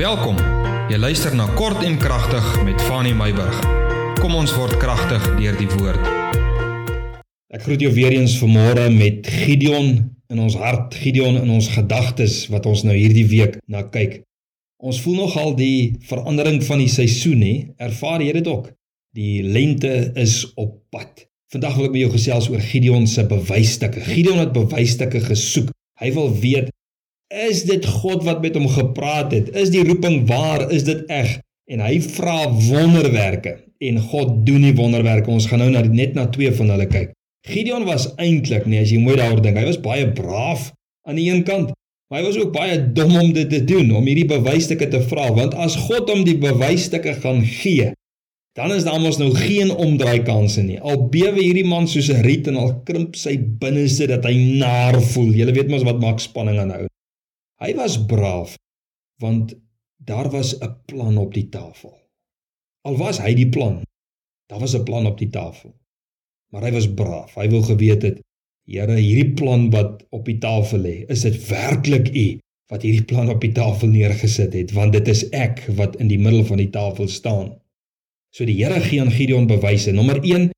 Welkom. Jy luister na Kort en Kragtig met Fanny Meyburg. Kom ons word kragtig deur die woord. Ek groet jou weer eens vanmôre met Gideon in ons hart, Gideon in ons gedagtes wat ons nou hierdie week na kyk. Ons voel nogal die verandering van die seisoen hè. Ervaar jy dit ook? Die lente is op pad. Vandag wil ek met jou gesels oor Gideon se bewysstukke. Gideon het bewysstukke gesoek. Hy wil weet Is dit God wat met hom gepraat het? Is die roeping waar? Is dit reg? En hy vra wonderwerke en God doen die wonderwerke. Ons gaan nou na net na twee van hulle kyk. Gideon was eintlik, nee, as jy mooi daaroor dink, hy was baie braaf aan die een kant, maar hy was ook baie dom om dit te doen, om hierdie bewysstukke te vra, want as God hom die bewysstukke gaan gee, dan is daar mos nou geen omdraai kanse nie. Al bewe hierdie man soos 'n riet en al krimp sy binneste dat hy naar voel. Jy weet mos wat maak spanning aan hou. Hy was braaf want daar was 'n plan op die tafel. Al was hy die plan, daar was 'n plan op die tafel. Maar hy was braaf. Hy wou geweet het, Here, hierdie plan wat op die tafel lê, is dit werklik U wat hierdie plan op die tafel neergesit het, want dit is ek wat in die middel van die tafel staan. So die Here gee aan Gideon bewyse. Nommer 1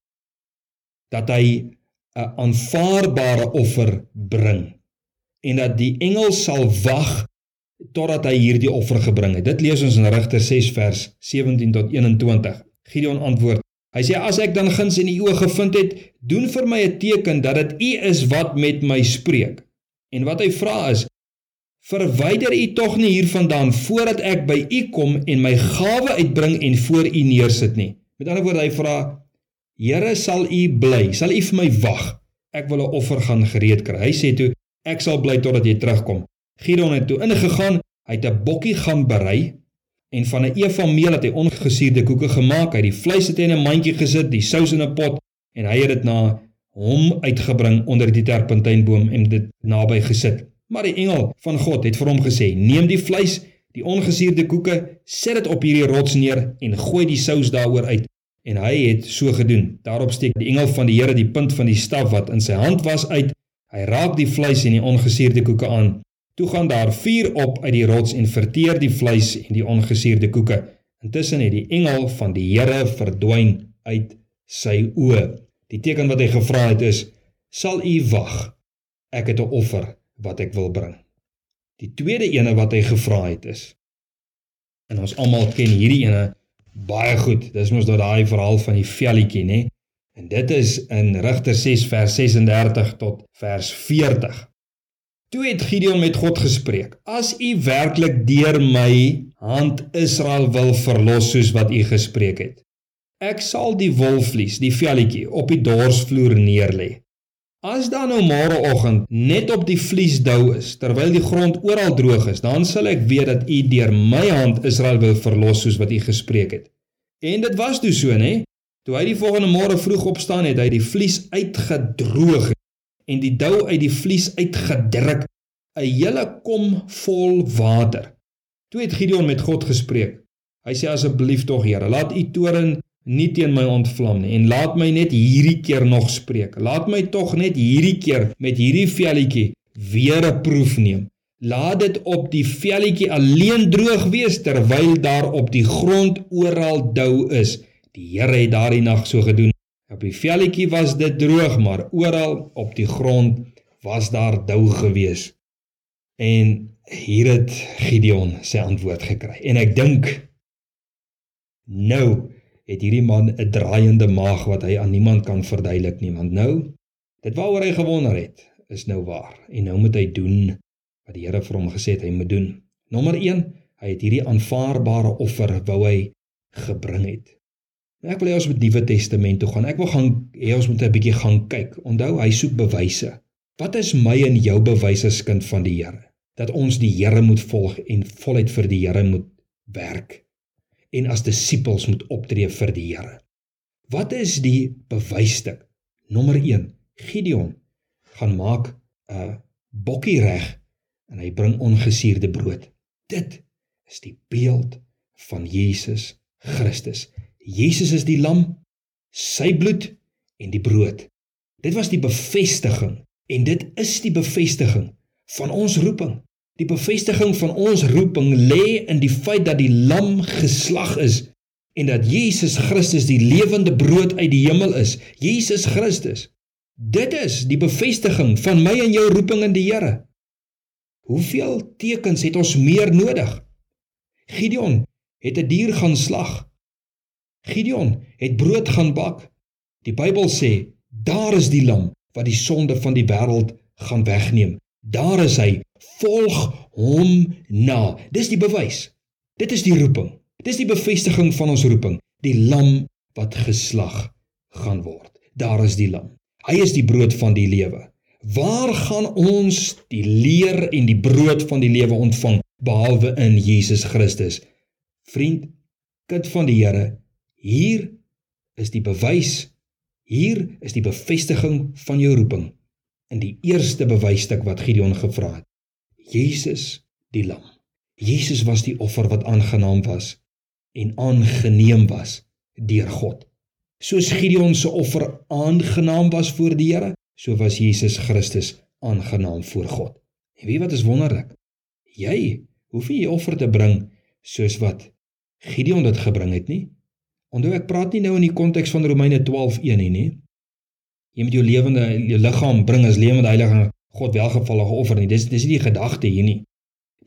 dat hy 'n aanvaarbare offer bring en dat die engel sal wag totdat hy hierdie offer gebring het. Dit lees ons in Rigters 6 vers 17 tot 21. Gideon antwoord: Hy sê as ek dan guns in u oë gevind het, doen vir my 'n teken dat dit u is wat met my spreek. En wat hy vra is: Verwyder u tog nie hiervandaan voordat ek by u kom en my gawe uitbring en voor u neersit nie. Met ander woorde hy vra: Here, sal u bly? Sal u vir my wag? Ek wil 'n offer gaan gereed kry. Hy sê toe: Ek sal bly totdat jy terugkom. Gideon het toe ingegaan, hy het 'n bokkie gaan berei en van 'n eva meel het hy ongesuurde koeke gemaak. Hy het die vleis het in 'n mandjie gesit, die sous in 'n pot en hy het dit na hom uitgebring onder die terpentynboom en dit naby gesit. Maar die engel van God het vir hom gesê: "Neem die vleis, die ongesuurde koeke, sit dit op hierdie rots neer en gooi die sous daaroor uit." En hy het so gedoen. Daarop steek die engel van die Here die punt van die staf wat in sy hand was uit Hy raak die vleis en die ongesuurde koeke aan. Toe gaan daar vuur op uit die rots en verteer die vleis en die ongesuurde koeke. Intussen het die engel van die Here verdwyn uit sy oë. Die teken wat hy gevra het is: "Sal u wag? Ek het 'n offer wat ek wil bring." Die tweede ene wat hy gevra het is en ons almal ken hierdie ene baie goed. Dis mos daai verhaal van die velletjie, nê? En dit is in Rigter 6 vers 36 tot vers 40. Toe het Gideon met God gespreek: "As U werklik deur my hand Israel wil verlos soos wat U gespreek het, ek sal die wolvlies, die velletjie op die dorsvloer neerlê. As daar nou môreoggend net op die vlies dou is terwyl die grond oral droog is, dan sal ek weet dat U deur my hand Israel wil verlos soos wat U gespreek het." En dit was toe so, né? Toe hy die volgende môre vroeg opstaan het, hy die vlies uitgedroog en die dou uit die vlies uitgedruk, 'n hele kom vol water. Toe het Gideon met God gespreek. Hy sê asseblief tog Here, laat u toren nie teen my ontvlam nie en laat my net hierdie keer nog spreek. Laat my tog net hierdie keer met hierdie velletjie weer 'n proef neem. Laat dit op die velletjie alleen droog wees terwyl daar op die grond oral dou is. Die Here het daardie nag so gedoen. Op die velletjie was dit droog, maar oral op die grond was daar dou gewees. En hier het Gideon sy antwoord gekry. En ek dink nou het hierdie man 'n draaiende maag wat hy aan niemand kan verduidelik nie, want nou dit waaroor hy gewonder het, is nou waar. En nou moet hy doen wat die Here vir hom gesê het hy moet doen. Nommer 1, hy het hierdie aanvaarbare offer wou hy gebring het. Ek wil hê ons moet Nuwe Testament toe gaan. Ek wil gaan hê ons moet 'n bietjie gaan kyk. Onthou, hy soek bewyse. Wat is my en jou bewyse as kind van die Here? Dat ons die Here moet volg en voluit vir die Here moet werk en as disippels moet optree vir die Here. Wat is die bewysstuk? Nommer 1. Gideon gaan maak 'n bokkie reg en hy bring ongesuurde brood. Dit is die beeld van Jesus Christus. Jesus is die lam, sy bloed en die brood. Dit was die bevestiging en dit is die bevestiging van ons roeping. Die bevestiging van ons roeping lê in die feit dat die lam geslag is en dat Jesus Christus die lewende brood uit die hemel is. Jesus Christus. Dit is die bevestiging van my en jou roeping in die Here. Hoeveel tekens het ons meer nodig? Gideon het 'n dier gaan slag. Gideon het brood gaan bak. Die Bybel sê, daar is die lam wat die sonde van die wêreld gaan wegneem. Daar is hy. Volg hom na. Dis die bewys. Dit is die roeping. Dis die bevestiging van ons roeping, die lam wat geslag gaan word. Daar is die lam. Hy is die brood van die lewe. Waar gaan ons die leer en die brood van die lewe ontvang behalwe in Jesus Christus? Vriend, kind van die Here, hier is die bewys, hier is die bevestiging van jou roeping in die eerste bewysstuk wat Gideon gevra het. Jesus die lam. Jesus was die offer wat aangenaam was en aangeneem was deur God. Soos Gideon se offer aangenaam was voor die Here, so was Jesus Christus aangenaam voor God. En weet wat is wonderlik? Jy hoef nie jou offer te bring soos wat Gideon dit gebring het nie. Onthou ek praat nie nou in die konteks van Romeine 12:1 nie, nie. Jy moet jou lewende jou liggaam bring as lewende heilige God welgevallige offer nie. Dis dis nie die gedagte hier nie.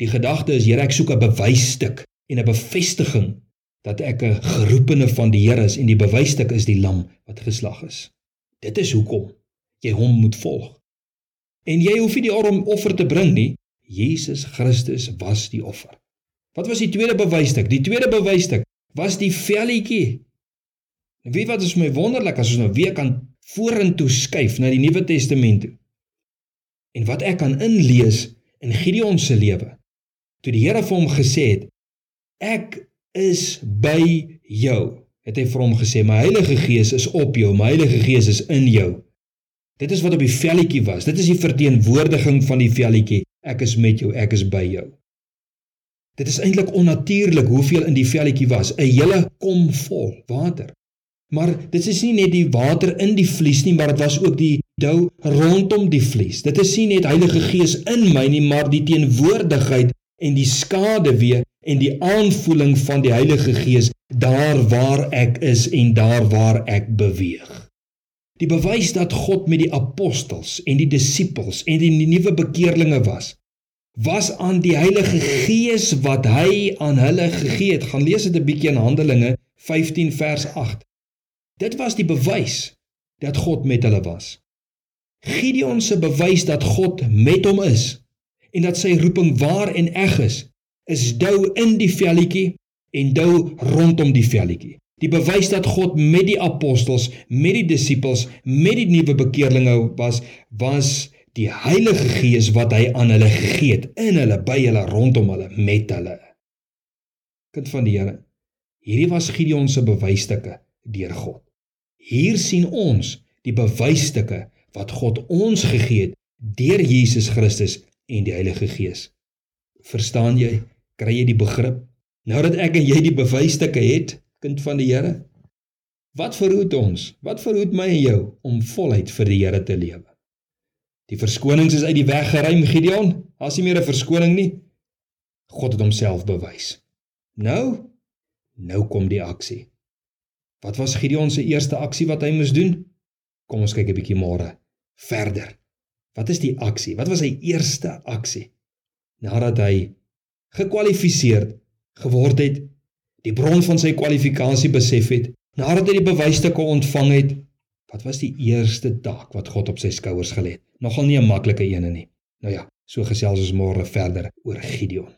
Die gedagte is Here ek soek 'n bewysstuk en 'n bevestiging dat ek 'n geroepene van die Here is en die bewysstuk is die lam wat geslag is. Dit is hoekom jy hom moet volg. En jy hoef nie die offer te bring nie. Jesus Christus was die offer. Wat was die tweede bewysstuk? Die tweede bewysstuk was die velletjie. En weet wat is my wonderlik as ons nou weer kan vorentoe skuif na die Nuwe Testament toe. En wat ek kan inlees in Gideon se lewe. Toe die Here vir hom gesê het: "Ek is by jou. Het hy vir hom gesê, "My Heilige Gees is op jou, my Heilige Gees is in jou." Dit is wat op die velletjie was. Dit is die verteenwoordiging van die velletjie. Ek is met jou, ek is by jou. Dit is eintlik onnatuurlik hoeveel in die velletjie was, 'n hele kom vol water. Maar dit is nie net die water in die vlies nie, maar dit was ook die dou rondom die vlies. Dit is nie net Heilige Gees in my nie, maar die teenwoordigheid en die skade weer en die aanvoeling van die Heilige Gees daar waar ek is en daar waar ek beweeg. Die bewys dat God met die apostels en die disippels en die nuwe bekeerlinge was, was aan die Heilige Gees wat hy aan hulle gegee het. Gaan lees dit 'n bietjie in Handelinge 15 vers 8. Dit was die bewys dat God met hulle was. Gideon se bewys dat God met hom is en dat sy roeping waar en eg is, is dou in die velletjie en dou rondom die velletjie. Die bewys dat God met die apostels, met die disippels, met die nuwe bekeerlinge was, was die Heilige Gees wat hy aan hulle gegee het, in hulle, by hulle, rondom hulle, met hulle. Kind van die Here, hierdie was Gideon se bewysstukke deur God. Hier sien ons die bewysstukke wat God ons gegee het deur Jesus Christus en die Heilige Gees. Verstaan jy? Kry jy die begrip? Nou dat ek en jy die bewysstukke het, kind van die Here. Wat verhoed ons? Wat verhoed my en jou om voluit vir die Here te lewe? Die verskonings is uit die weg geruim, Gideon. As nie meer 'n verskoning nie. God het homself bewys. Nou, nou kom die aksie. Wat was Gideon se eerste aksie wat hy moes doen? Kom ons kyk 'n bietjie môre verder. Wat is die aksie? Wat was sy eerste aksie? Nadat hy gekwalifiseer geword het, die bron van sy kwalifikasie besef het, nadat hy die bewysstukke ontvang het, wat was die eerste taak wat God op sy skouers gelê het? Nogal nie 'n maklike een nie. Nou ja, so gesels ons môre verder oor Gideon.